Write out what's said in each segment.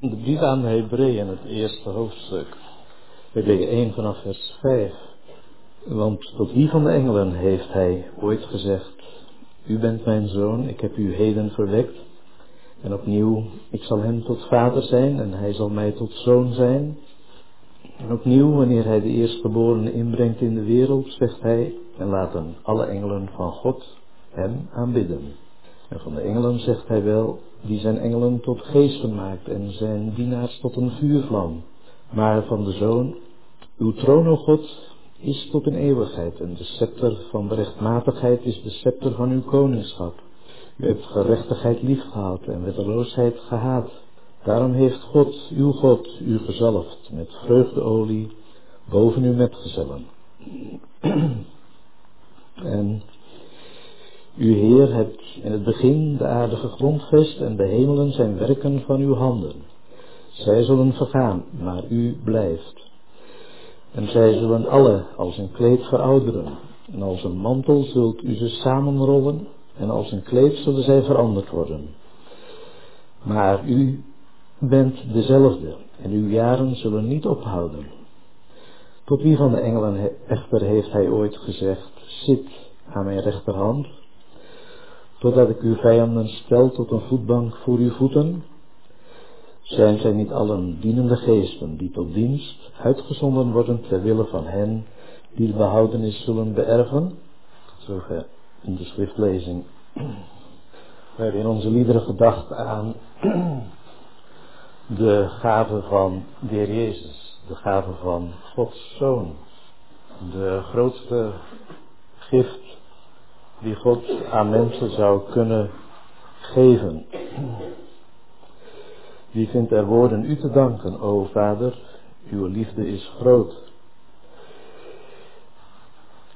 De brief aan de Hebreeën, het eerste hoofdstuk. Hebreeën 1 vanaf vers 5. Want tot wie van de engelen heeft hij ooit gezegd, U bent mijn zoon, ik heb u heden verwekt. En opnieuw, ik zal hem tot vader zijn en hij zal mij tot zoon zijn. En opnieuw, wanneer hij de eerstgeborene inbrengt in de wereld, zegt hij, en laten alle engelen van God hem aanbidden. En van de engelen zegt hij wel, die zijn engelen tot geesten maakt en zijn dienaars tot een vuurvlam. Maar van de Zoon, uw troon, God, is tot in eeuwigheid en de scepter van de rechtmatigheid is de scepter van uw koningschap. U hebt gerechtigheid liefgehad en wetteloosheid gehaat. Daarom heeft God, uw God, u gezalfd met vreugdeolie boven uw metgezellen. en uw Heer hebt in het begin de aarde gegrondvest en de hemelen zijn werken van uw handen. Zij zullen vergaan, maar u blijft. En zij zullen alle als een kleed verouderen. En als een mantel zult u ze samenrollen en als een kleed zullen zij veranderd worden. Maar u bent dezelfde en uw jaren zullen niet ophouden. Tot wie van de engelen echter heeft hij ooit gezegd, zit aan mijn rechterhand, totdat ik uw vijanden stel tot een voetbank voor uw voeten? Zijn zij niet allen dienende geesten die tot dienst uitgezonden worden ter wille van hen die de behoudenis zullen beërven? Zover in de schriftlezing. We hebben in onze liederen gedacht aan de gave van de Jezus, de gave van Gods Zoon, de grootste gift die God aan mensen zou kunnen geven. Wie vindt er woorden u te danken, o Vader, uw liefde is groot.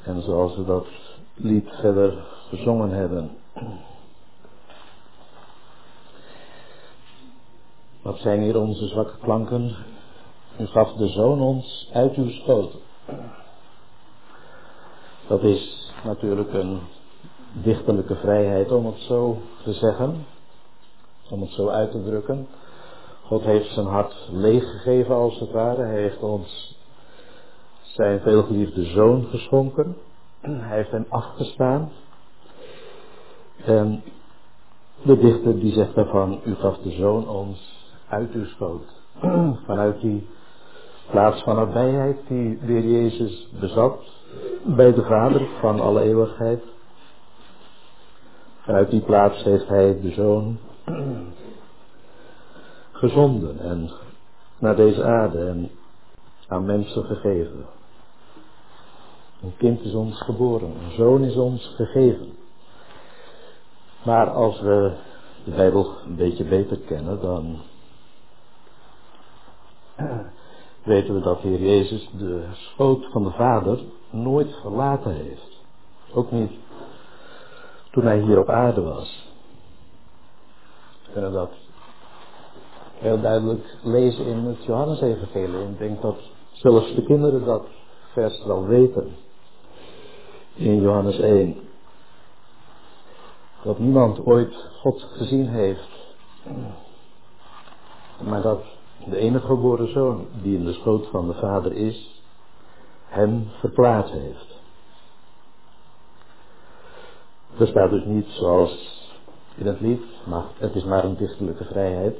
En zoals we dat lied verder gezongen hebben. Wat zijn hier onze zwakke klanken? U gaf de zoon ons uit uw schoot. Dat is natuurlijk een dichterlijke vrijheid om het zo te zeggen, om het zo uit te drukken. God heeft zijn hart leeggegeven als het ware. Hij heeft ons zijn veelgeliefde zoon geschonken. Hij heeft hem afgestaan. En de dichter die zegt daarvan, u gaf de zoon ons uit uw schoot. Vanuit die plaats van nabijheid die de Heer Jezus bezat bij de Vader van alle eeuwigheid. Vanuit die plaats heeft hij de zoon gezonden en naar deze aarde en aan mensen gegeven. Een kind is ons geboren, een zoon is ons gegeven. Maar als we de Bijbel een beetje beter kennen, dan weten we dat Heer Jezus de schoot van de Vader nooit verlaten heeft. Ook niet toen hij hier op aarde was. We kunnen dat heel duidelijk lezen in het Johannes-evangelie. Ik denk dat zelfs de kinderen dat vers wel weten. In Johannes 1. Dat niemand ooit God gezien heeft. Maar dat de enige geboren zoon die in de schoot van de vader is, hem verplaatst heeft. Er staat dus niet zoals in het lied, maar het is maar een dichterlijke vrijheid,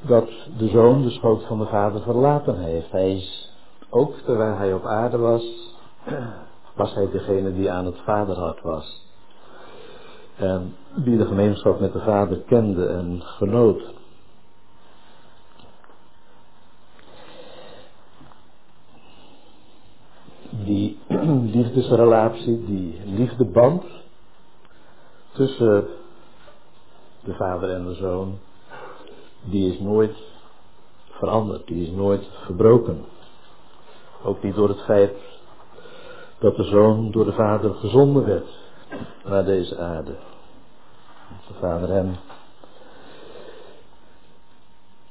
dat de zoon de schoot van de vader verlaten heeft. Hij is, ook terwijl hij op aarde was, was hij degene die aan het vaderhart was. En die de gemeenschap met de vader kende en genoot. Die liefdesrelatie, die liefdeband tussen de vader en de zoon, die is nooit veranderd, die is nooit verbroken. Ook niet door het feit dat de zoon door de vader gezonden werd naar deze aarde. De vader hem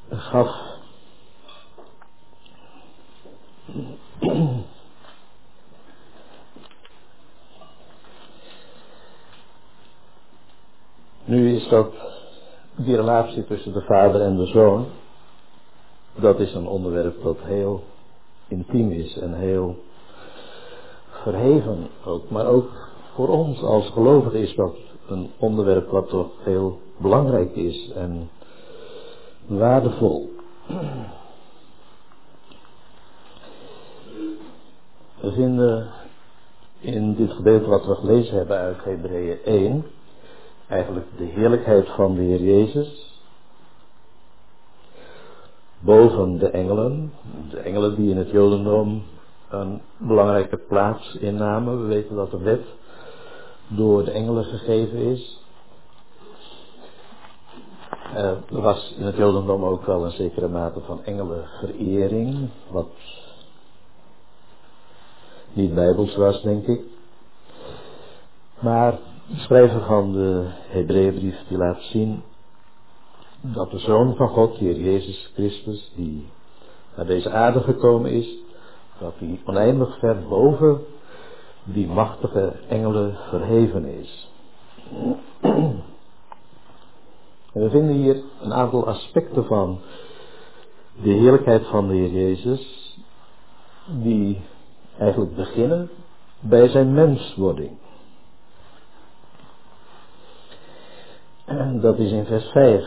gaf. Nu is dat die relatie tussen de vader en de zoon, dat is een onderwerp dat heel intiem is en heel verheven ook. Maar ook voor ons als gelovigen is dat een onderwerp wat toch heel belangrijk is en waardevol. We vinden in dit gedeelte wat we gelezen hebben uit Hebreeën 1 eigenlijk de heerlijkheid van de Heer Jezus boven de engelen. De engelen die in het Jodendom een belangrijke plaats innamen. We weten dat de wet door de engelen gegeven is. er was in het Jodendom ook wel een zekere mate van engelenverering, wat niet bijbels was, denk ik. Maar de schrijver van de Hebreeënbrief die laat zien dat de Zoon van God, de Heer Jezus Christus, die naar deze aarde gekomen is, dat hij oneindig ver boven die machtige engelen verheven is. En we vinden hier een aantal aspecten van de heerlijkheid van de Heer Jezus, die eigenlijk beginnen bij zijn menswording. En dat is in vers 5.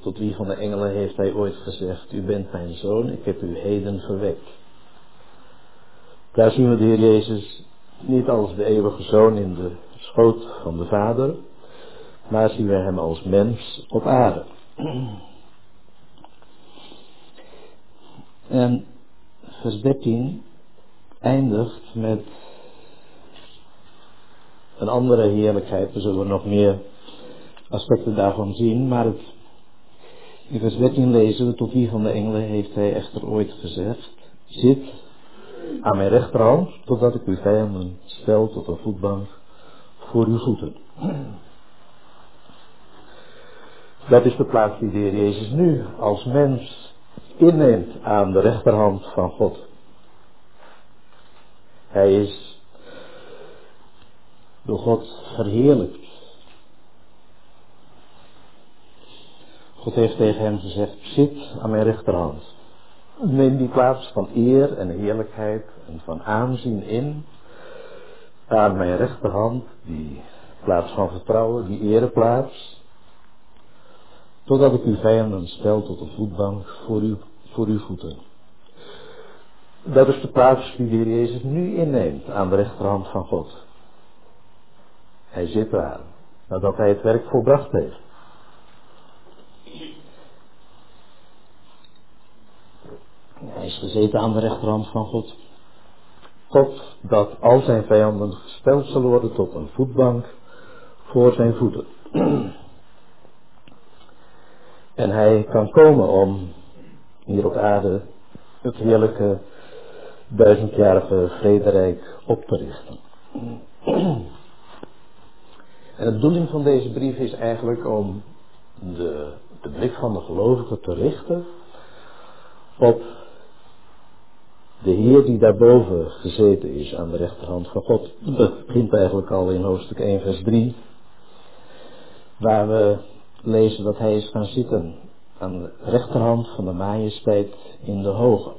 Tot wie van de engelen heeft hij ooit gezegd, u bent mijn zoon, ik heb u heden verwekt. Daar zien we de Heer Jezus niet als de eeuwige zoon in de schoot van de Vader, maar zien we hem als mens op aarde. En vers 13 eindigt met een andere heerlijkheid. We zullen nog meer aspecten daarvan zien, maar het, in vers 13 lezen tot wie van de engelen heeft hij echter ooit gezegd, zit aan mijn rechterhand, totdat ik uw vijanden stel tot een voetbank voor uw voeten. Dat is de plaats die de Heer Jezus nu als mens inneemt aan de rechterhand van God. Hij is door God verheerlijkt. God heeft tegen hem gezegd, zit aan mijn rechterhand. Neem die plaats van eer en heerlijkheid en van aanzien in. Aan mijn rechterhand, die plaats van vertrouwen, die ereplaats. Totdat ik uw vijanden stel tot een voetbank voor, u, voor uw voeten. Dat is de plaats die de Jezus nu inneemt aan de rechterhand van God. Hij zit daar, nadat hij het werk volbracht heeft. Hij is gezeten aan de rechterhand van God. God dat al zijn vijanden gesteld zullen worden tot een voetbank voor zijn voeten. En hij kan komen om hier op aarde het heerlijke duizendjarige vrederijk op te richten. En de bedoeling van deze brief is eigenlijk om de, de blik van de gelovigen te richten op de Heer die daarboven gezeten is aan de rechterhand van God. Dat begint eigenlijk al in hoofdstuk 1 vers 3, waar we lezen dat hij is gaan zitten aan de rechterhand van de majesteit in de hoge.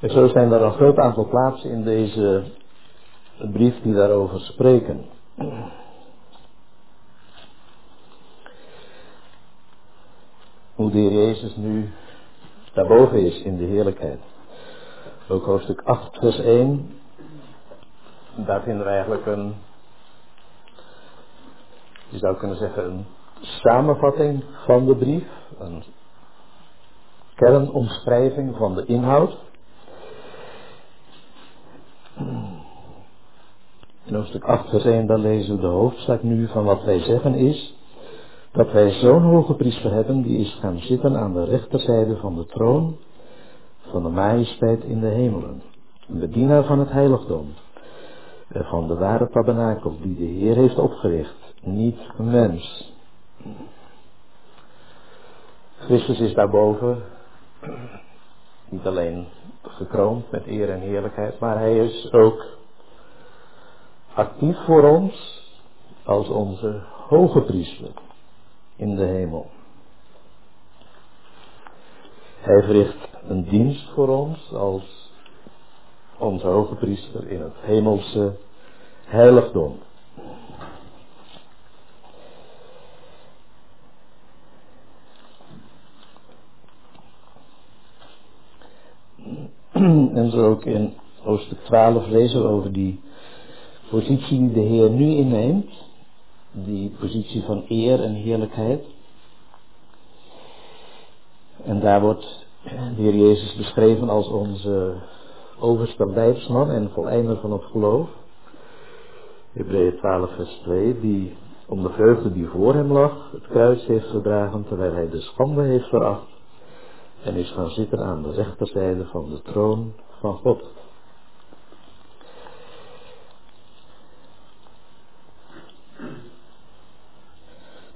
En zo zijn er een groot aantal plaatsen in deze brief die daarover spreken. Hoe de Heer Jezus nu daarboven is in de heerlijkheid. Ook hoofdstuk 8 vers 1. Daar vinden we eigenlijk een, je zou kunnen zeggen een samenvatting van de brief. Een kernomschrijving van de inhoud. In hoofdstuk 8 vers 1 dan lezen we de hoofdzaak nu van wat wij zeggen is dat wij zo'n hoge priester hebben die is gaan zitten aan de rechterzijde van de troon van de majesteit in de hemelen. Een bedienaar van het heiligdom, van de ware tabernakel die de Heer heeft opgericht, niet een mens. Christus is daarboven niet alleen gekroond met eer en heerlijkheid, maar hij is ook actief voor ons als onze hoge priester. In de hemel. Hij verricht een dienst voor ons als onze hoge priester in het hemelse heiligdom. En zo ook in hoofdstuk 12 lezen we over die positie die de Heer nu inneemt. Die positie van eer en heerlijkheid. En daar wordt de Heer Jezus beschreven als onze overste leidsman en voleinder van het geloof. Hebreeën 12 vers 2, die om de vreugde die voor hem lag, het kruis heeft gedragen terwijl hij de schande heeft veracht en is gaan zitten aan de rechterzijde van de troon van God.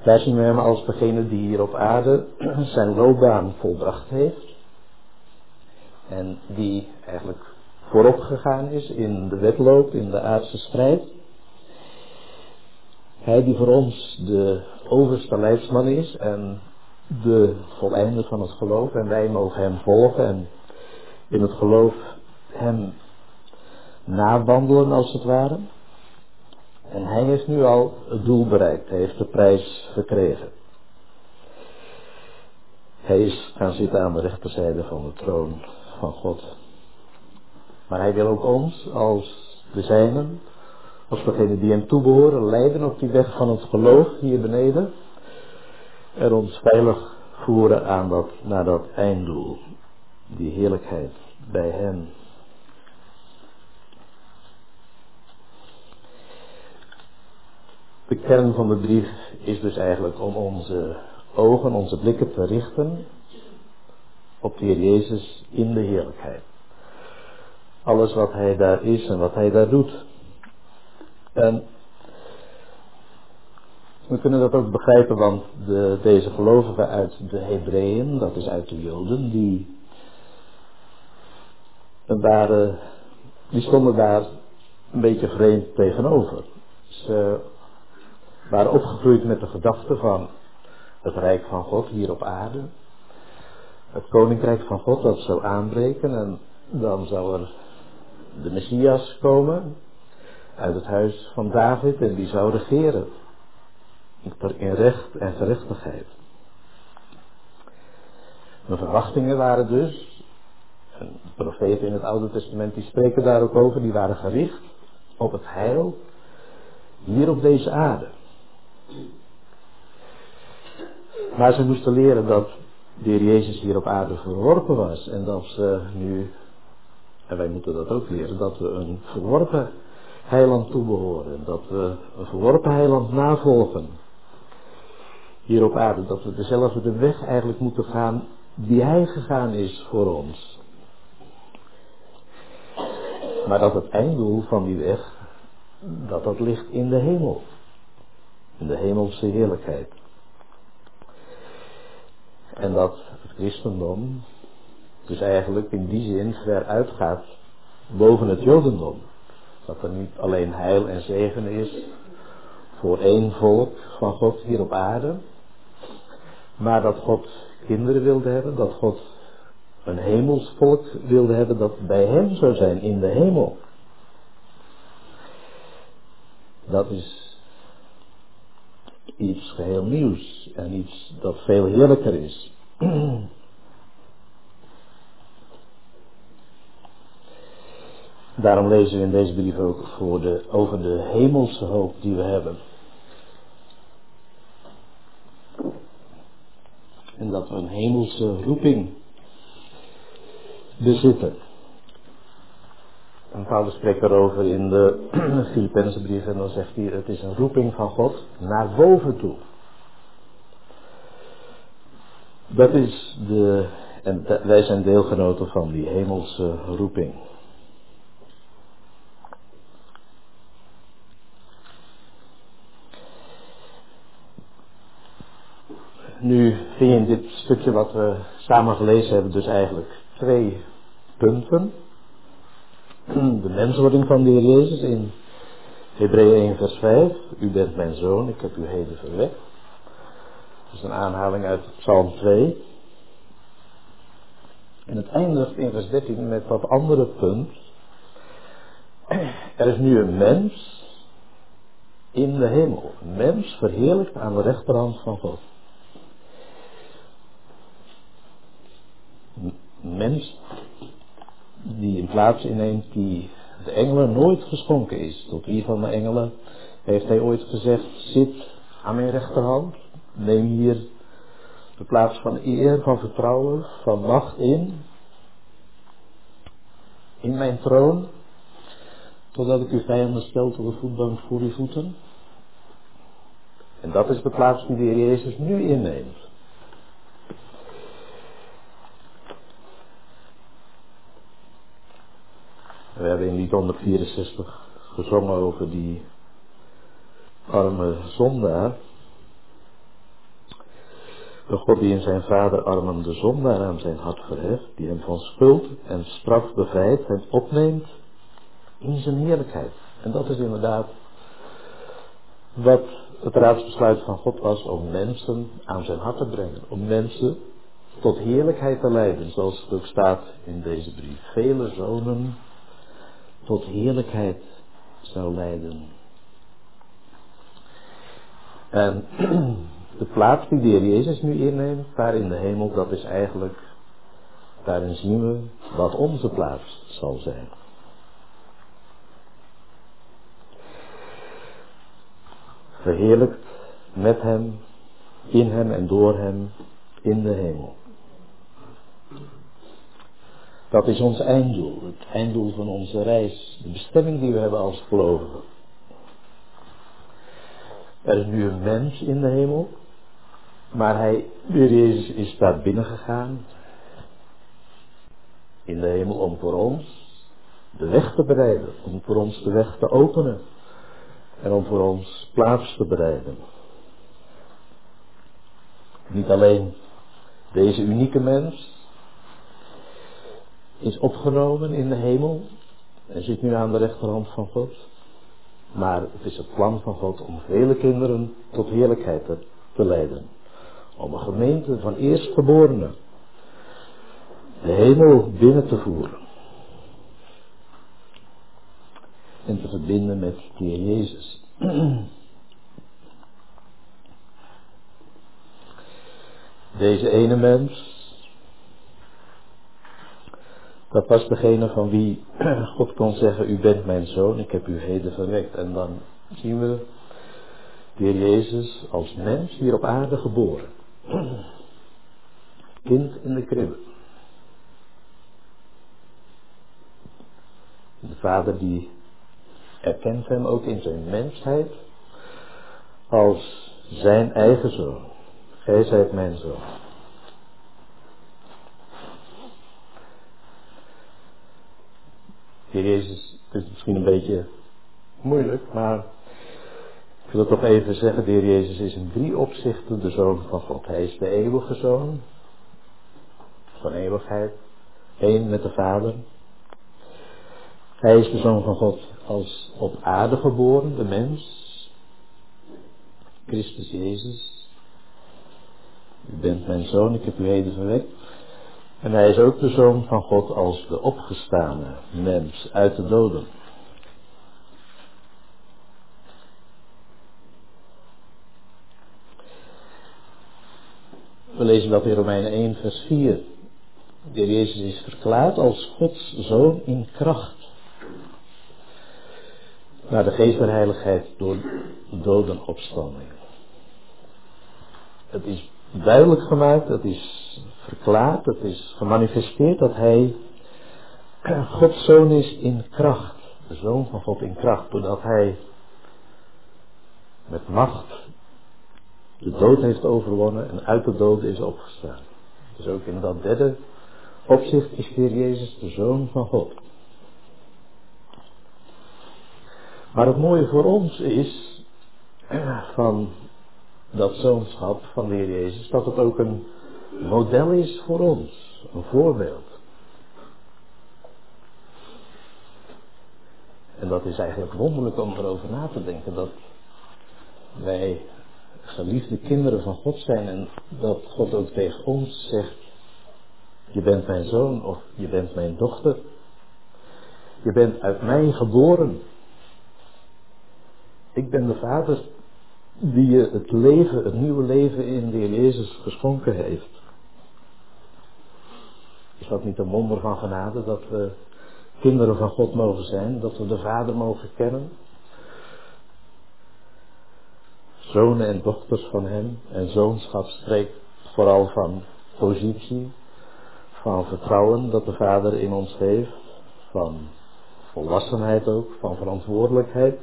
Daar zien hem als degene die hier op aarde zijn loopbaan volbracht heeft. En die eigenlijk voorop gegaan is in de wedloop, in de aardse strijd. Hij die voor ons de overste leidsman is en de voleinde van het geloof. En wij mogen hem volgen en in het geloof hem nawandelen als het ware. En hij heeft nu al het doel bereikt. Hij heeft de prijs verkregen. Hij is gaan zitten aan de rechterzijde van de troon van God. Maar hij wil ook ons als de zijnen, als degene die hem toebehoren, leiden op die weg van het geloof hier beneden. En ons veilig voeren aan dat, naar dat einddoel. Die heerlijkheid bij hem. De kern van de brief is dus eigenlijk om onze ogen, onze blikken te richten op de Heer Jezus in de heerlijkheid. Alles wat Hij daar is en wat Hij daar doet. En we kunnen dat ook begrijpen, want de, deze gelovigen uit de Hebreeën, dat is uit de Joden, die, waren, die stonden daar een beetje vreemd tegenover. Ze waren opgegroeid met de gedachte van het Rijk van God hier op aarde. Het Koninkrijk van God dat zou aanbreken en dan zou er de Messias komen uit het huis van David en die zou regeren in recht en gerechtigheid. De verwachtingen waren dus, en de profeten in het Oude Testament die spreken daar ook over, die waren gericht op het heil hier op deze aarde. Maar ze moesten leren dat de Jezus hier op aarde verworpen was en dat ze nu, en wij moeten dat ook leren, dat we een verworpen heiland toebehoren. Dat we een verworpen heiland navolgen hier op aarde. Dat we dezelfde weg eigenlijk moeten gaan die hij gegaan is voor ons. Maar dat het einddoel van die weg, dat dat ligt in de hemel. In de hemelse heerlijkheid. En dat het christendom dus eigenlijk in die zin ver uitgaat boven het jodendom. Dat er niet alleen heil en zegen is voor één volk van God hier op aarde, maar dat God kinderen wilde hebben, dat God een hemelsvolk wilde hebben dat bij hem zou zijn in de hemel. Dat is iets geheel nieuws en iets dat veel heerlijker is. Daarom lezen we in deze brief ook voor de, over de hemelse hoop die we hebben. En dat we een hemelse roeping bezitten. En Paulus spreekt daarover in de Filipijnse brief en dan zegt hij, het is een roeping van God naar boven toe. Dat is de, en wij zijn deelgenoten van die hemelse roeping. Nu vind je in dit stukje wat we samen gelezen hebben dus eigenlijk twee punten. De menswording van de Heer Jezus in Hebreeën 1 vers 5. U bent mijn zoon, ik heb u heden verwekt. is een aanhaling uit Psalm 2. En het eindigt in vers 13 met dat andere punt. Er is nu een mens in de hemel. Een mens verheerlijkt aan de rechterhand van God. Mens die een plaats inneemt die de engelen nooit geschonken is. Tot wie van de engelen heeft hij ooit gezegd, zit aan mijn rechterhand, neem hier de plaats van eer, van vertrouwen, van macht in, in mijn troon, totdat ik uw vijanden stel tot de voetbank voor uw voeten. En dat is de plaats die de Heer Jezus nu inneemt. We hebben in lied 164 gezongen over die arme zondaar. De God die in zijn vaderarmen de zondaar aan zijn hart verheft, die hem van schuld en straf bevrijdt en opneemt in zijn heerlijkheid. En dat is inderdaad wat het raadsbesluit van God was om mensen aan zijn hart te brengen. Om mensen tot heerlijkheid te leiden, zoals het ook staat in deze brief. Vele zonen tot heerlijkheid zou leiden. En de plaats die de Jezus nu inneemt, daar in de hemel, dat is eigenlijk, daarin zien we wat onze plaats zal zijn. Verheerlijkt met Hem, in Hem en door Hem, in de hemel. Dat is ons einddoel, het einddoel van onze reis, de bestemming die we hebben als gelovigen. Er is nu een mens in de hemel, maar hij, de Jezus, is daar binnengegaan in de hemel om voor ons de weg te bereiden, om voor ons de weg te openen en om voor ons plaats te bereiden. Niet alleen deze unieke mens is opgenomen in de hemel en zit nu aan de rechterhand van God. Maar het is het plan van God om vele kinderen tot heerlijkheid te, leiden. Om een gemeente van eerstgeborenen de hemel binnen te voeren. En te verbinden met de Heer Jezus. Deze ene mens, dat was degene van wie God kon zeggen, u bent mijn zoon, ik heb u heden verwekt. En dan zien we de Jezus als mens hier op aarde geboren. Kind in de kribbe. De vader die erkent hem ook in zijn mensheid als zijn eigen zoon. Gij zijt mijn zoon. Jezus, het is misschien een beetje moeilijk, maar ik wil het toch even zeggen. De Heer Jezus is in drie opzichten de Zoon van God. Hij is de eeuwige Zoon, van eeuwigheid, één met de Vader. Hij is de Zoon van God als op aarde geboren, de mens, Christus Jezus. U bent mijn Zoon, ik heb u heden verwekt. En hij is ook de zoon van God als de opgestane mens uit de doden. We lezen dat in Romeinen 1, vers 4. De Jezus is verklaard als Gods zoon in kracht. Naar de geest der heiligheid door dodenopstanding. Het is duidelijk gemaakt, het is verklaard, het is gemanifesteerd dat hij Gods zoon is in kracht. De zoon van God in kracht, doordat hij met macht de dood heeft overwonnen en uit de dood is opgestaan. Dus ook in dat derde opzicht is Heer Jezus de zoon van God. Maar het mooie voor ons is van dat zoonschap van de Heer Jezus, dat het ook een model is voor ons, een voorbeeld. En dat is eigenlijk wonderlijk om erover na te denken, dat wij geliefde kinderen van God zijn en dat God ook tegen ons zegt, je bent mijn zoon of je bent mijn dochter. Je bent uit mij geboren. Ik ben de vader die je het leven, het nieuwe leven in de Heer Jezus geschonken heeft. Is dat niet een wonder van genade dat we kinderen van God mogen zijn, dat we de Vader mogen kennen? Zonen en dochters van Hem en zoonschap spreekt vooral van positie, van vertrouwen dat de Vader in ons heeft, van volwassenheid ook, van verantwoordelijkheid.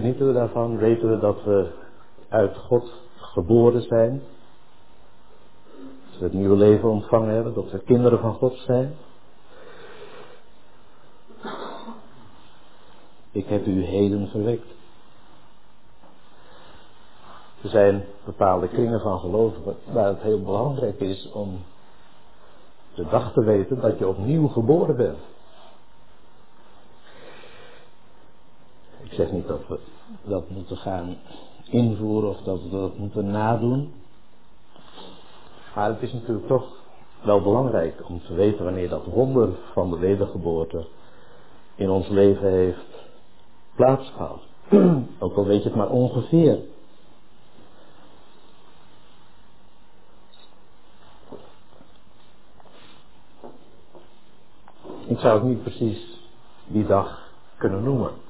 Genieten we daarvan? Weten we dat we uit God geboren zijn? Dat we het nieuwe leven ontvangen hebben? Dat we kinderen van God zijn? Ik heb u heden verwekt. Er zijn bepaalde kringen van gelovigen waar het heel belangrijk is om de dag te weten dat je opnieuw geboren bent. Ik zeg niet dat we dat moeten gaan invoeren of dat we dat moeten nadoen. Maar het is natuurlijk toch wel belangrijk om te weten wanneer dat wonder van de wedergeboorte in ons leven heeft plaatsgehad. Ook al weet je het maar ongeveer. Ik zou het niet precies die dag kunnen noemen.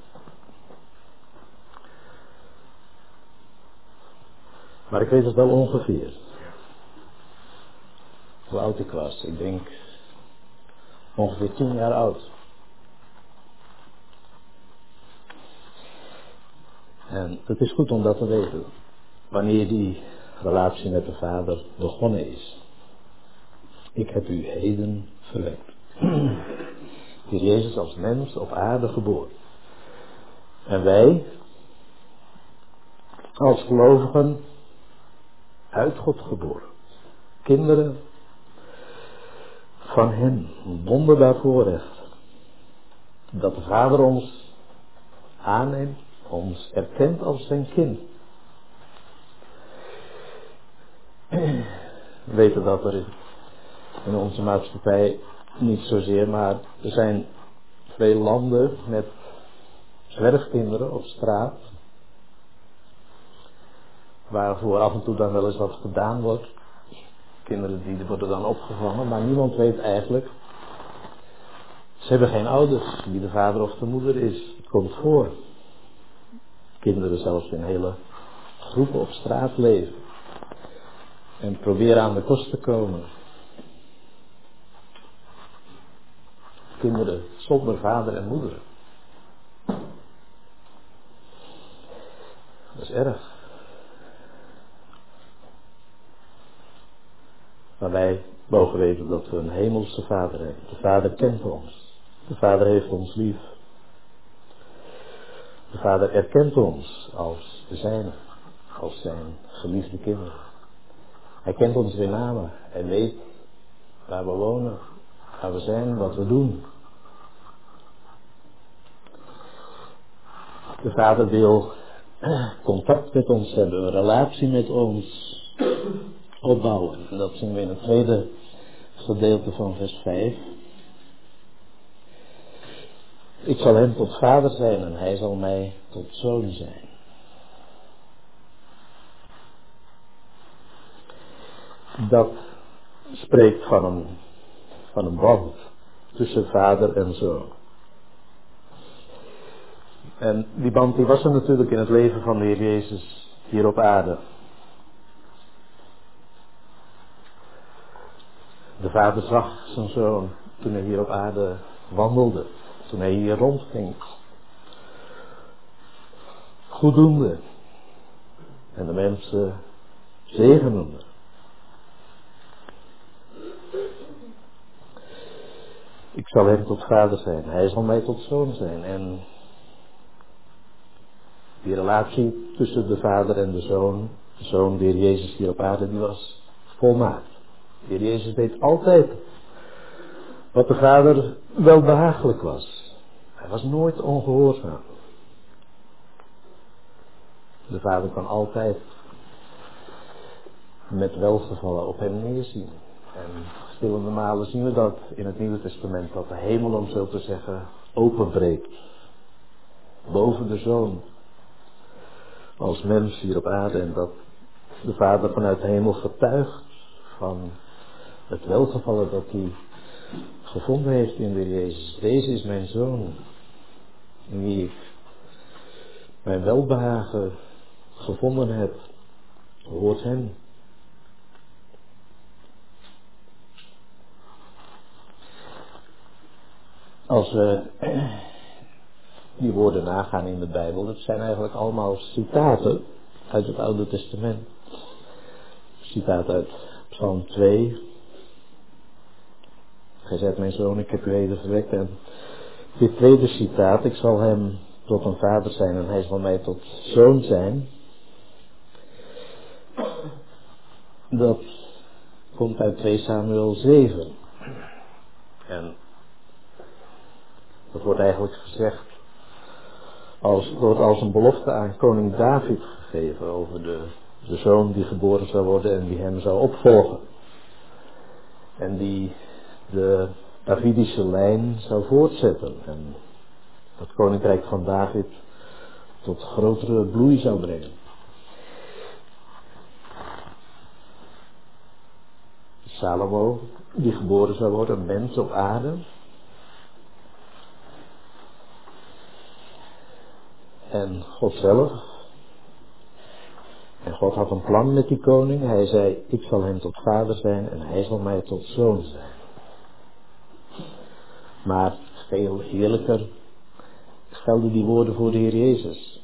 Maar ik weet het wel ongeveer. Hoe oud ik was. Ik denk ongeveer tien jaar oud. En het is goed om dat te weten. Wanneer die relatie met de Vader begonnen is. Ik heb u heden verwekt. Heer Jezus als mens op aarde geboren. En wij, als gelovigen, uit God geboren. Kinderen van Hem, een wonderbaar voorrecht. Dat de Vader ons aanneemt, ons erkent als zijn kind. We weten dat er in onze maatschappij niet zozeer, maar er zijn veel landen met zwerfkinderen op straat waarvoor af en toe dan wel eens wat gedaan wordt. Kinderen die worden dan opgevangen, maar niemand weet eigenlijk. Ze hebben geen ouders, wie de vader of de moeder is. Het komt voor. Kinderen zelfs in hele groepen op straat leven. En proberen aan de kost te komen. Kinderen zonder vader en moeder. Dat is erg. Maar wij mogen weten dat we een hemelse vader hebben. De vader kent ons. De vader heeft ons lief. De vader erkent ons als de zijne, als zijn geliefde kinderen. Hij kent ons namen. Hij weet waar we wonen, waar we zijn, wat we doen. De vader wil contact met ons hebben, een relatie met ons opbouwen. En dat zien we in het tweede gedeelte van vers 5. Ik zal hem tot vader zijn en hij zal mij tot zoon zijn. Dat spreekt van een, van een band tussen vader en zoon. En die band die was er natuurlijk in het leven van de Heer Jezus hier op aarde. De vader zag zijn zoon toen hij hier op aarde wandelde, toen hij hier rondging. Goeddoende. En de mensen zegenende. Ik zal hem tot vader zijn, hij zal mij tot zoon zijn. En die relatie tussen de vader en de zoon, de zoon die Jezus hier op aarde, die was volmaakt. De Heer Jezus deed altijd wat de Vader wel behagelijk was. Hij was nooit ongehoorzaam. De vader kan altijd met welgevallen op hem neerzien. En verschillende malen zien we dat in het Nieuwe Testament, dat de hemel, om zo te zeggen, openbreekt. Boven de zoon. Als mens hier op aarde. En dat de Vader vanuit de hemel getuigt van het welgevallen dat hij gevonden heeft in de Jezus. Deze is mijn zoon. In wie ik mijn welbehagen gevonden heb. Hoort hem. Als we die woorden nagaan in de Bijbel, dat zijn eigenlijk allemaal citaten uit het Oude Testament. Citaat uit Psalm 2. Gij zegt mijn zoon, ik heb u heden verwekt. En dit tweede citaat, ik zal hem tot een vader zijn en hij zal mij tot zoon zijn. Dat komt uit 2 Samuel 7. En dat wordt eigenlijk gezegd als, wordt als een belofte aan koning David gegeven over de, de zoon die geboren zou worden en die hem zou opvolgen. En die de Davidische lijn zou voortzetten en het koninkrijk van David tot grotere bloei zou brengen. Salomo, die geboren zou worden, een mens op aarde, en God zelf. En God had een plan met die koning. Hij zei, ik zal hem tot vader zijn en hij zal mij tot zoon zijn. Maar veel heerlijker stelde die woorden voor de Heer Jezus.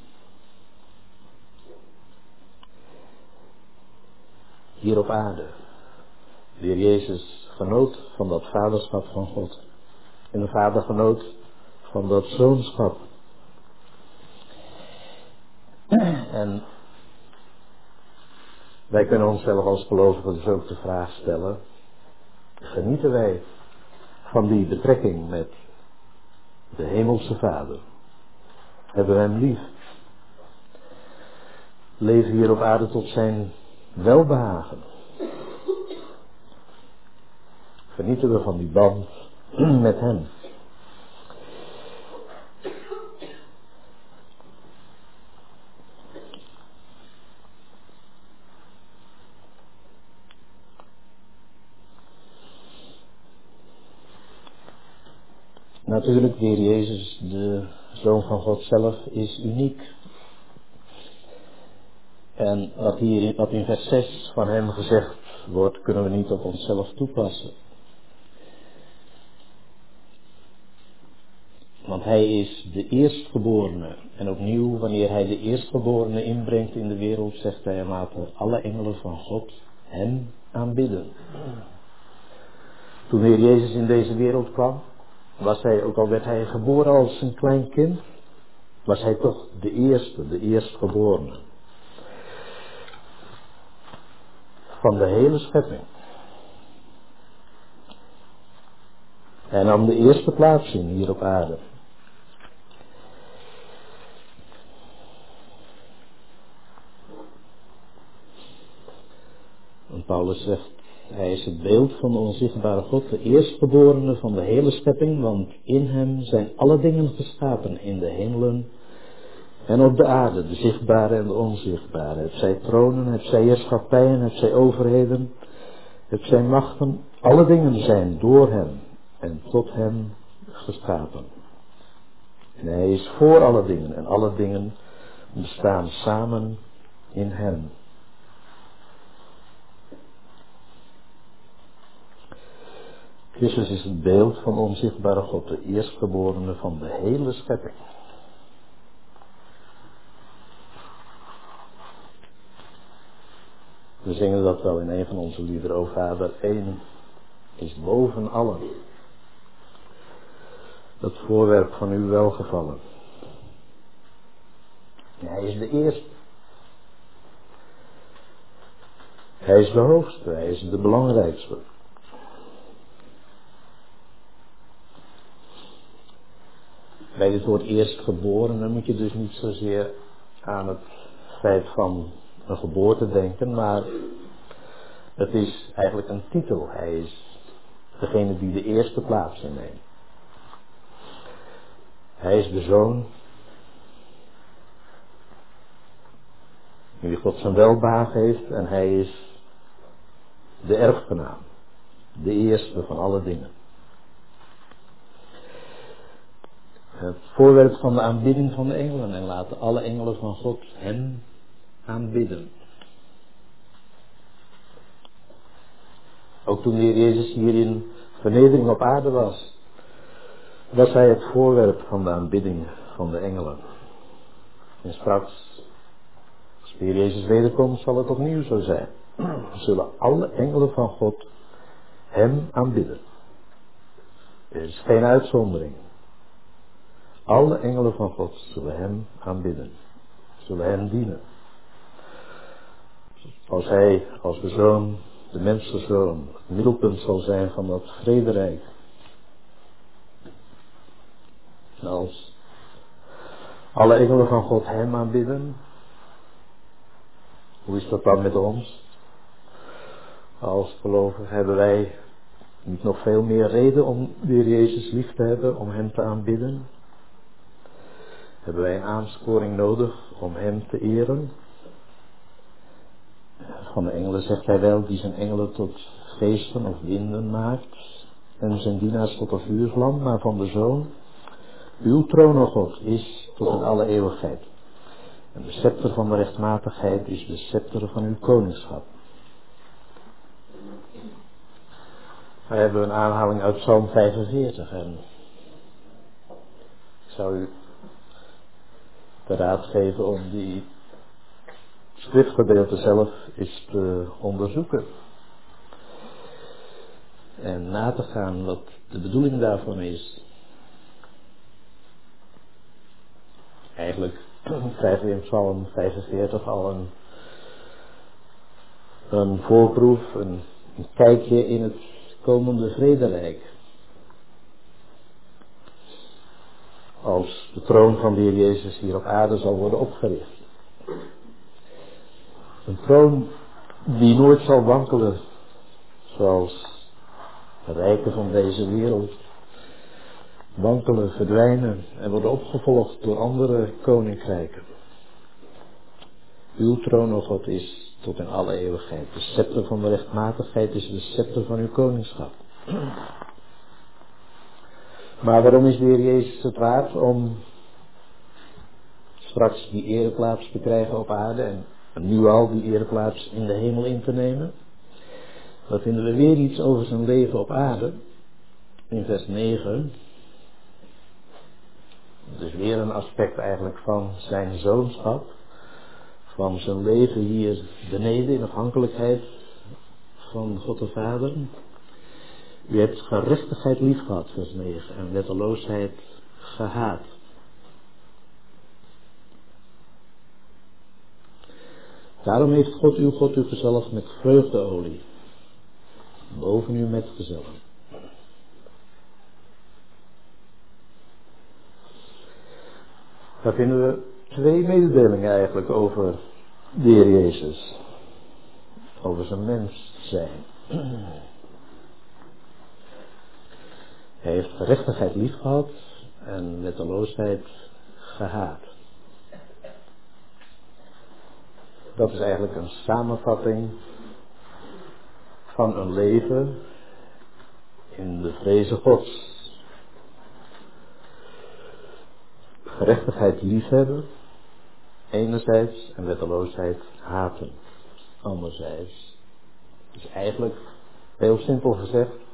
Hier op aarde. De Heer Jezus genoot van dat vaderschap van God. En de vader genoot van dat zoonschap en wij kunnen onszelf als gelovigen dus ook de vraag stellen, genieten wij van die betrekking met de hemelse Vader? Hebben we hem lief? Leven hier op aarde tot zijn welbehagen? Genieten we van die band met hem? Natuurlijk, de Heer Jezus, de Zoon van God zelf, is uniek. En wat hier wat in vers 6 van hem gezegd wordt, kunnen we niet op onszelf toepassen. Want hij is de eerstgeborene. En opnieuw, wanneer hij de eerstgeborene inbrengt in de wereld, zegt hij, laten alle engelen van God hem aanbidden. Toen de Heer Jezus in deze wereld kwam, was hij, ook al werd hij geboren als een klein kind, was hij toch de eerste, de eerstgeborene. Van de hele schepping. Hij nam de eerste plaats in hier op aarde. En Paulus zegt hij is het beeld van de onzichtbare God, de eerstgeborene van de hele schepping, want in hem zijn alle dingen geschapen in de hemelen en op de aarde, de zichtbare en de onzichtbare. Het zij tronen, het zij heerschappijen, het zij overheden, het zijn machten, alle dingen zijn door hem en tot hem geschapen. En hij is voor alle dingen en alle dingen bestaan samen in hem. Christus is het beeld van onzichtbare God, de eerstgeborene van de hele schepping. We zingen dat wel in een van onze liederen, o Vader, één is boven allen. Het voorwerp van uw welgevallen. Hij is de eerste. Hij is de hoogste, hij is de belangrijkste. Bij dit woord eerstgeboren, dan moet je dus niet zozeer aan het feit van een geboorte denken, maar het is eigenlijk een titel. Hij is degene die de eerste plaats inneemt. Hij is de zoon die God zijn welbaag heeft en hij is de erfgenaam, de eerste van alle dingen. Het voorwerp van de aanbidding van de engelen en laten alle engelen van God hem aanbidden. Ook toen de Heer Jezus hier in vernedering op aarde was, was hij het voorwerp van de aanbidding van de engelen. En straks, als de Heer Jezus wederkomt, zal het opnieuw zo zijn. Zullen alle engelen van God hem aanbidden. Er is geen uitzondering. Alle engelen van God zullen hem aanbidden. Zullen hem dienen. Als hij, als de zoon, de mensenzoon, het middelpunt zal zijn van dat vrederijk. Als alle engelen van God hem aanbidden, hoe is dat dan met ons? Als gelovigen hebben wij niet nog veel meer reden om weer Jezus lief te hebben, om hem te aanbidden? Hebben wij aansporing nodig om hem te eren? Van de engelen zegt hij wel, die zijn engelen tot geesten of winden maakt en zijn dienaars tot een vuurvlam, maar van de zoon uw troon, o God, is tot in alle eeuwigheid. En de scepter van de rechtmatigheid is de scepter van uw koningschap. We hebben een aanhaling uit Psalm 45 en ik zou u de raad geven om die schriftgedeelte zelf eens te onderzoeken. En na te gaan wat de bedoeling daarvan is. Eigenlijk krijgen we in Psalm 45 al een, een voorproef, een, een kijkje in het komende vrederijk. Als de troon van de Heer Jezus hier op aarde zal worden opgericht. Een troon die nooit zal wankelen, zoals de rijken van deze wereld wankelen, verdwijnen en worden opgevolgd door andere koninkrijken. Uw troon, o God, is tot in alle eeuwigheid. De scepter van de rechtmatigheid is de scepter van uw koningschap. Maar waarom is de Jezus het waard om straks die ereplaats te krijgen op aarde en nu al die ereplaats in de hemel in te nemen? Dan vinden we weer iets over zijn leven op aarde. In vers 9. Dus weer een aspect eigenlijk van zijn zoonschap. Van zijn leven hier beneden in afhankelijkheid van God de Vader. U hebt gerechtigheid lief gehad, vers 9, en wetteloosheid gehaat. Daarom heeft God uw God u gezellig met vreugdeolie, boven u met gezellen. Daar vinden we twee mededelingen eigenlijk over de Heer Jezus. Over zijn mens zijn. Hij heeft gerechtigheid lief gehad en wetteloosheid gehaat. Dat is eigenlijk een samenvatting van een leven in de vrezen Gods. Gerechtigheid liefhebben, enerzijds, en wetteloosheid haten, anderzijds. Dus eigenlijk, heel simpel gezegd,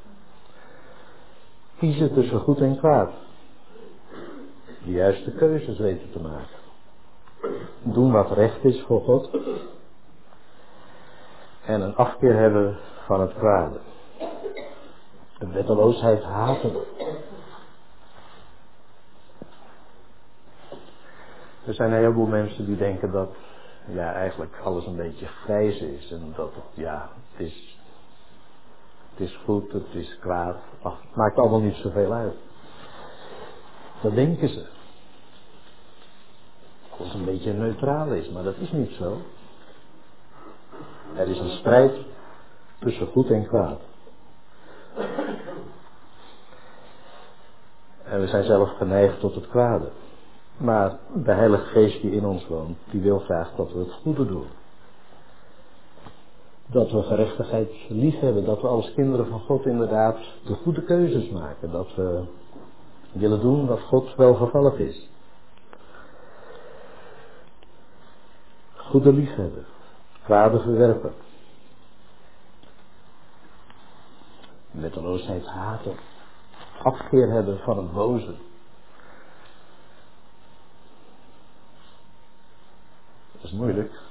kiezen tussen goed en kwaad. De juiste keuzes weten te maken. Doen wat recht is voor God. En een afkeer hebben van het kwade. De wetteloosheid haten. Er zijn een heleboel mensen die denken dat ja, eigenlijk alles een beetje grijs is. En dat het, ja, het is het is goed, het is kwaad. Het maakt allemaal niet zoveel uit. Dat denken ze. Dat het een beetje neutraal is, maar dat is niet zo. Er is een strijd tussen goed en kwaad. En we zijn zelf geneigd tot het kwade. Maar de Heilige Geest die in ons woont, die wil graag dat we het goede doen. Dat we gerechtigheid lief hebben, dat we als kinderen van God inderdaad de goede keuzes maken. Dat we willen doen wat God welgevallig is. Goede liefhebben, kwade verwerpen. Wetteloosheid haten, afkeer hebben van het boze. Dat is moeilijk.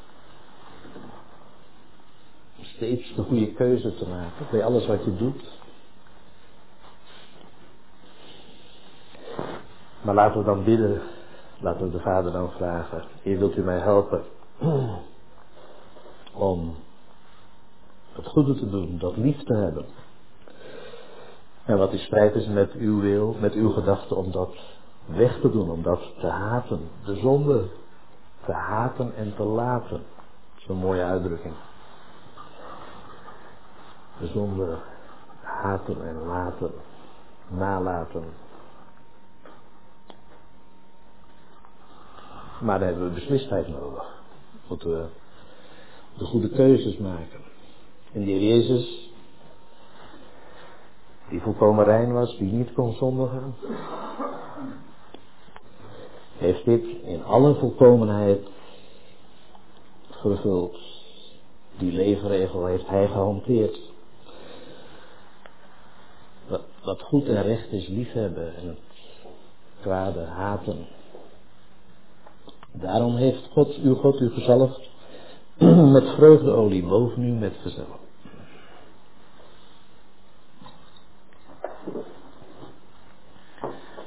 Steeds de goede keuze te maken bij alles wat je doet. Maar laten we dan bidden. Laten we de Vader dan vragen. Hier wilt u mij helpen. Om het goede te doen, dat lief te hebben. En wat in strijd is met uw wil, met uw gedachten om dat weg te doen, om dat te haten. De zonde te haten en te laten. Dat is een mooie uitdrukking. De zonde haten en laten, nalaten. Maar daar hebben we beslistheid nodig. Moeten we de goede keuzes maken. En Heer Jezus, die volkomen rein was, die niet kon zondigen, heeft dit in alle volkomenheid vervuld. Die leefregel heeft hij gehanteerd. Wat, goed en recht is liefhebben en het kwade haten. Daarom heeft God, uw God, u gezalfd met vreugdeolie boven u met gezellig.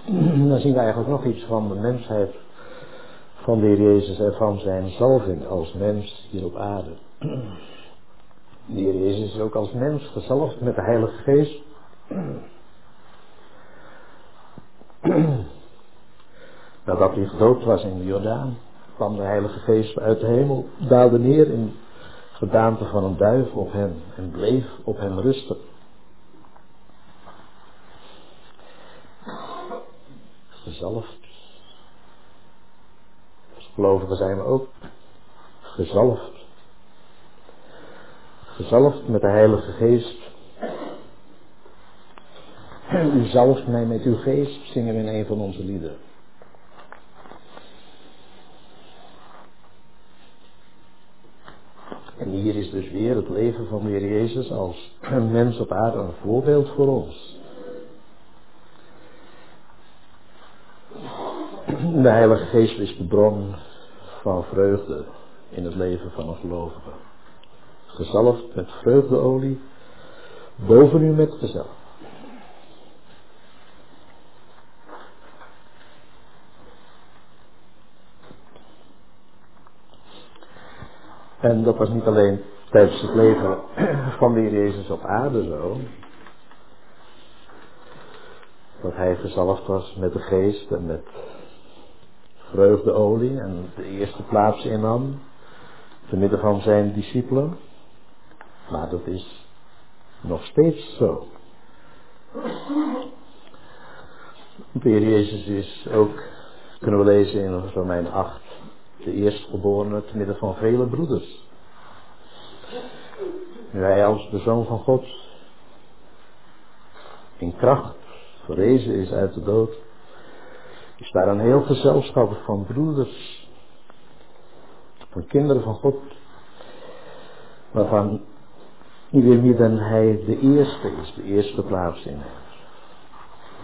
Dan zien we eigenlijk nog iets van de mensheid van de Heer Jezus en van zijn zalving als mens hier op aarde. De Heer Jezus is ook als mens gezalfd met de Heilige Geest. Nadat hij gedoopt was in de Jordaan, kwam de Heilige Geest uit de hemel, daalde neer in gedaante van een duif op hem en bleef op hem rusten. Gezalfd. Als gelovigen zijn we ook gezalfd. Gezalfd met de Heilige Geest. U zalft mij met uw geest, zingen we in een van onze liederen. En hier is dus weer het leven van de Heer Jezus als mens op aarde een voorbeeld voor ons. De Heilige Geest is de bron van vreugde in het leven van een gelovige. Gezalfd met vreugdeolie, boven u met gezellig. En dat was niet alleen tijdens het leven van de Heer Jezus op aarde zo. Dat hij gezalfd was met de geest en met vreugdeolie en de eerste plaats innam. Te midden van zijn discipelen. Maar dat is nog steeds zo. De Heer Jezus is ook, kunnen we lezen in Romein 8, de eerstgeborene te midden van vele broeders. Nu hij als de Zoon van God in kracht verrezen is uit de dood, is daar een heel gezelschap van broeders, van kinderen van God, waarvan ieder midden hij de eerste is, de eerste plaats in heeft.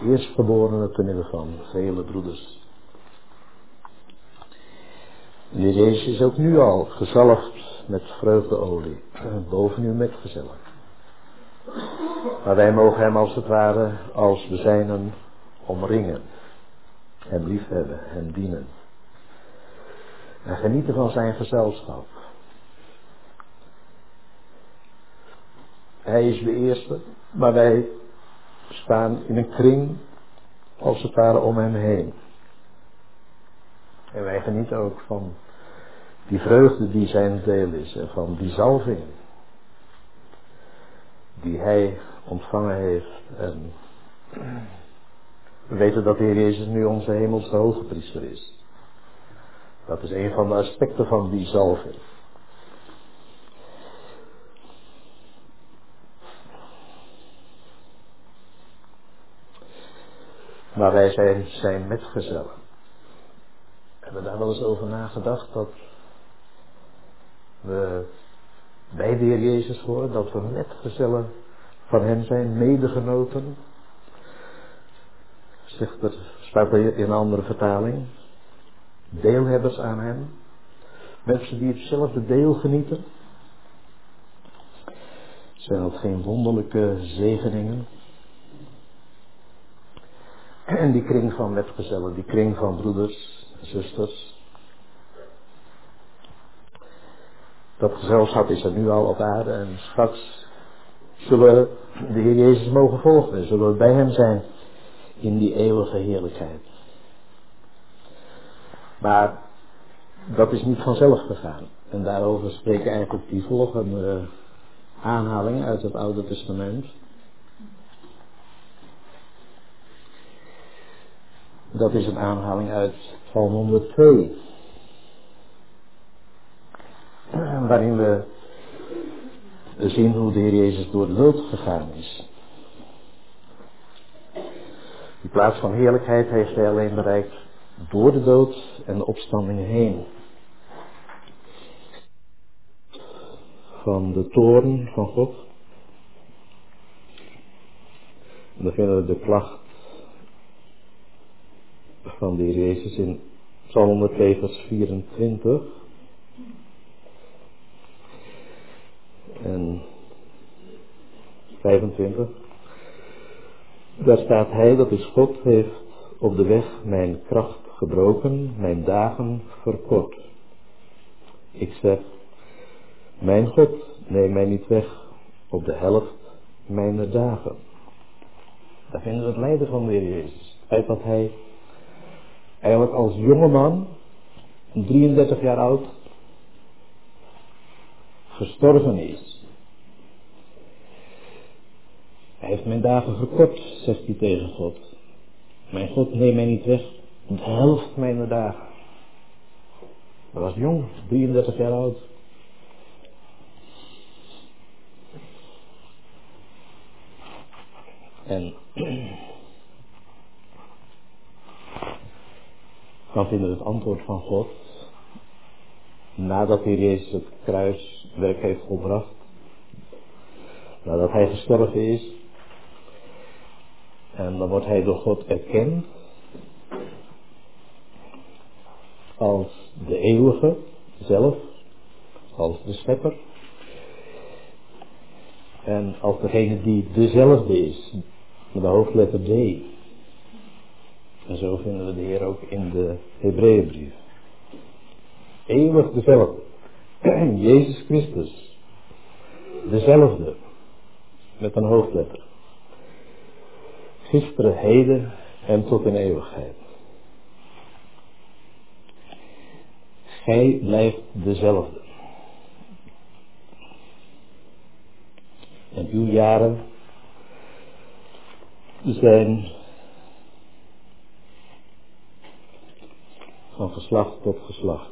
Eerstgeborene te midden van vele broeders. De Jezus is ook nu al gezalfd met vreugdeolie, boven u met gezellig. Maar wij mogen hem als het ware als we zijnen omringen. Hem liefhebben, hem dienen. En genieten van zijn gezelschap. Hij is de eerste, maar wij staan in een kring als het ware om hem heen. En wij genieten ook van die vreugde die zijn deel is en van die zalving die hij ontvangen heeft. En we weten dat de Heer Jezus nu onze hemelse hoge priester is. Dat is een van de aspecten van die zalving. Maar wij zijn zijn metgezellen. Hebben we daar wel eens over nagedacht dat we bij de Heer Jezus horen, dat we metgezellen van hem zijn, medegenoten. Zegt er, staat er in een andere vertaling. Deelhebbers aan hem. Mensen die hetzelfde deel genieten. Zijn dat geen wonderlijke zegeningen? En die kring van metgezellen, die kring van broeders zusters. Dat gezelschap is er nu al op aarde en straks zullen we de Heer Jezus mogen volgen en zullen we bij Hem zijn in die eeuwige heerlijkheid. Maar dat is niet vanzelf gegaan. En daarover spreken eigenlijk die volgende aanhalingen uit het Oude Testament. Dat is een aanhaling uit Psalm 102. Waarin we zien hoe de Heer Jezus door de dood gegaan is. Die plaats van heerlijkheid heeft hij alleen bereikt door de dood en de opstanding heen. Van de toren van God. En dan vinden we de klacht van de Heer Jezus in Psalm 102 vers 24. En 25. Daar staat hij, dat is God, heeft op de weg mijn kracht gebroken, mijn dagen verkort. Ik zeg, mijn God, neem mij niet weg op de helft mijn dagen. Daar vinden we het lijden van de Heer Jezus. Het dat hij eigenlijk als jonge man, 33 jaar oud, gestorven is. Hij heeft mijn dagen verkort, zegt hij tegen God. Mijn God, neem mij niet weg de helft mijn dagen. Hij was jong, 33 jaar oud. En dan vinden we het antwoord van God. Nadat hij Jezus het kruiswerk heeft volbracht. Nadat hij gestorven is. En dan wordt hij door God erkend. Als de eeuwige zelf. Als de schepper. En als degene die dezelfde is. Met de hoofdletter D. En zo vinden we de Heer ook in de Hebreeënbrief. Eeuwig dezelfde. Jezus Christus. Dezelfde. Met een hoofdletter. Gisteren, heden en tot in eeuwigheid. Gij blijft dezelfde. En uw jaren zijn van geslacht tot geslacht.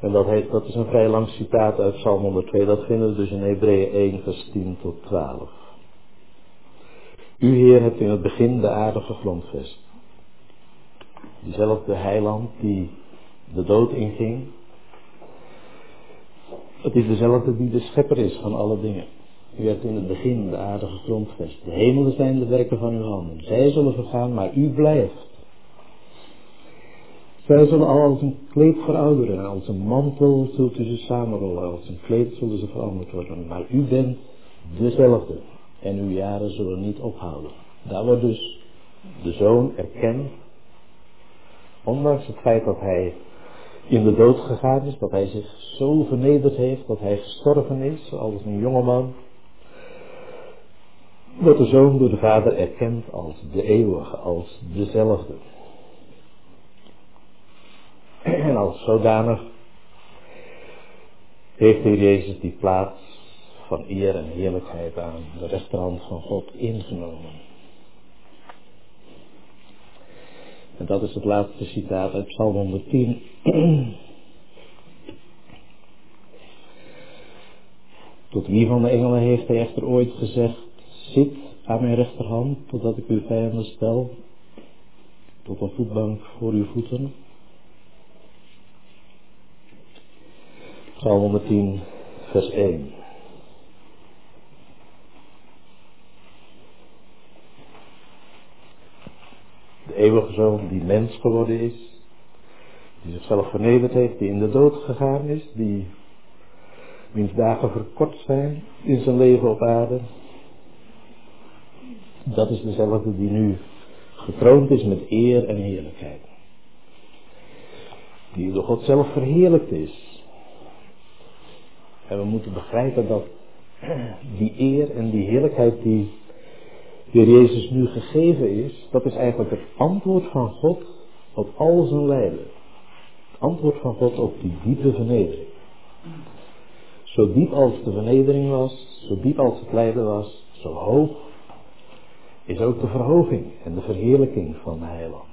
En dat, heet, dat is een vrij lang citaat uit Psalm 102. Dat vinden we dus in Hebreeën 1 vers 10 tot 12. U Heer hebt in het begin de aarde gegrondvest. Diezelfde heiland die de dood inging. Het is dezelfde die de schepper is van alle dingen. U hebt in het begin de aardige grondvest. De hemelen zijn de werken van uw handen. Zij zullen vergaan, maar u blijft. Zij zullen al als een kleed verouderen en als een mantel zult u ze samenrollen. Als een kleed zullen ze veranderd worden. Maar u bent dezelfde en uw jaren zullen niet ophouden. Daar wordt dus de zoon erkend. Ondanks het feit dat hij in de dood gegaan is, dat hij zich zo vernederd heeft, dat hij gestorven is als een jongeman wordt de Zoon door de Vader erkend als de eeuwige, als dezelfde. En als zodanig heeft de Jezus die plaats van eer en heerlijkheid aan de rechterhand van God ingenomen. En dat is het laatste citaat uit Psalm 110. Tot wie van de engelen heeft hij echter ooit gezegd, zit aan mijn rechterhand, totdat ik uw vijanden stel, tot een voetbank voor uw voeten? Psalm 110, vers 1. De eeuwige zoon die mens geworden is, die zichzelf vernederd heeft, die in de dood gegaan is, die wiens dagen verkort zijn in zijn leven op aarde. Dat is dezelfde die nu gekroond is met eer en heerlijkheid. Die door God zelf verheerlijkt is. En we moeten begrijpen dat die eer en die heerlijkheid die Heer Jezus nu gegeven is, dat is eigenlijk het antwoord van God op al zijn lijden. Het antwoord van God op die diepe vernedering. Zo diep als de vernedering was, zo diep als het lijden was, zo hoog is ook de verhoging en de verheerlijking van de heiland.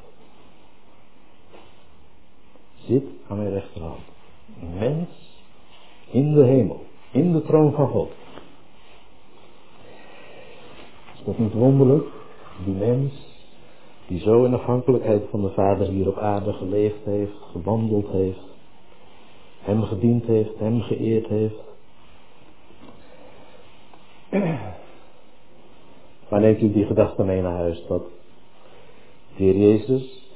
Zit aan mijn rechterhand. Mens in de hemel, in de troon van God. Is dat niet wonderlijk? Die mens die zo in afhankelijkheid van de Vader hier op aarde geleefd heeft, gewandeld heeft, hem gediend heeft, hem geëerd heeft. Maar neemt u die gedachte mee naar huis dat de Heer Jezus,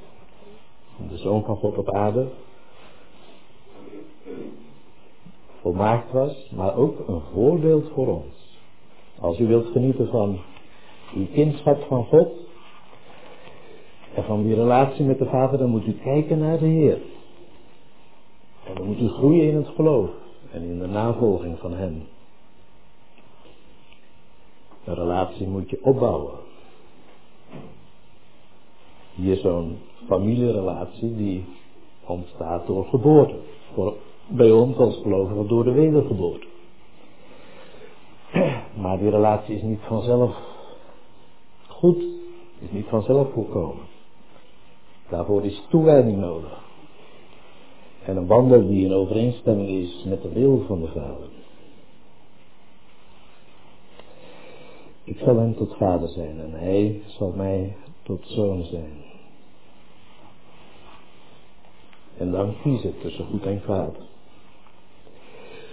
de Zoon van God op aarde, volmaakt was, maar ook een voorbeeld voor ons. Als u wilt genieten van uw kindschap van God en van die relatie met de Vader, dan moet u kijken naar de Heer. En dan moet u groeien in het geloof en in de navolging van Hem. Een relatie moet je opbouwen. Hier zo'n familierelatie die ontstaat door geboorte. Bij ons als gelovigen door de wedergeboorte. Maar die relatie is niet vanzelf goed, is niet vanzelf volkomen. Daarvoor is toewijding nodig. En een wandel die in overeenstemming is met de wil van de Vader. Ik zal hem tot vader zijn en hij zal mij tot zoon zijn. En dan kiezen tussen goed en kwaad.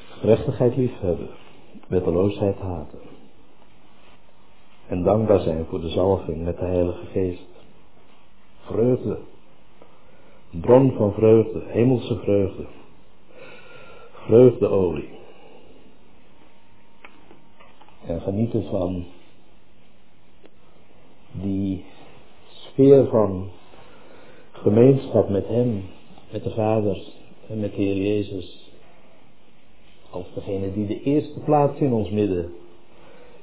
Gerechtigheid liefhebben, wetteloosheid haten. En dankbaar zijn voor de zalving met de Heilige Geest. Vreugde, bron van vreugde, hemelse vreugde. Vreugdeolie. En genieten van die sfeer van gemeenschap met Hem, met de Vader en met de Heer Jezus, als degene die de eerste plaats in ons midden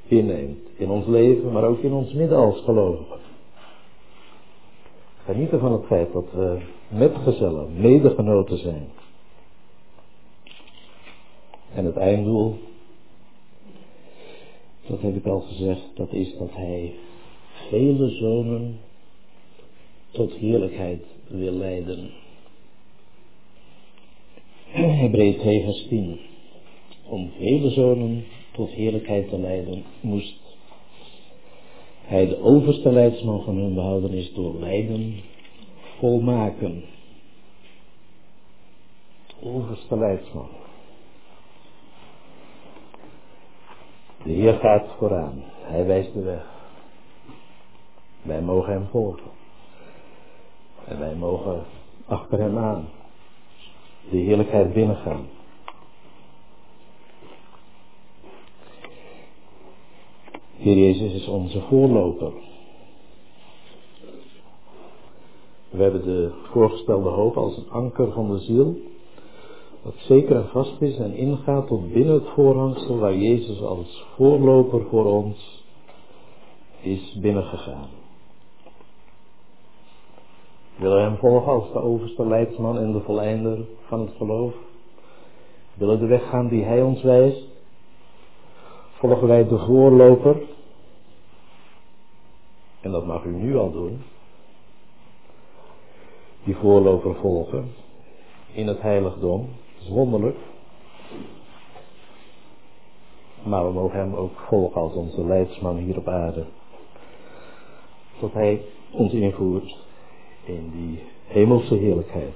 inneemt, in ons leven, maar ook in ons midden als gelovigen. Genieten van het feit dat we metgezellen, medegenoten zijn. En het einddoel, dat heb ik al gezegd, dat is dat Hij vele zonen tot heerlijkheid wil leiden. Hebreeën 2 vers 10. Om vele zonen tot heerlijkheid te leiden moest hij de overste leidsman van hun behouden is door lijden volmaken. Overste leidsman. De Heer gaat vooraan. Hij wijst de weg. Wij mogen hem volgen. En wij mogen achter hem aan. De heerlijkheid binnengaan. Heer Jezus is onze voorloper. We hebben de voorgestelde hoop als een anker van de ziel, dat zeker en vast is en ingaat tot binnen het voorhangsel waar Jezus als voorloper voor ons is binnengegaan. Willen hem volgen als de overste leidsman en de volleinder van het geloof? Willen de weg gaan die hij ons wijst? Volgen wij de voorloper? En dat mag u nu al doen. Die voorloper volgen in het heiligdom. Dat is wonderlijk. Maar we mogen hem ook volgen als onze leidsman hier op aarde. Tot hij ons invoert in die hemelse heerlijkheid.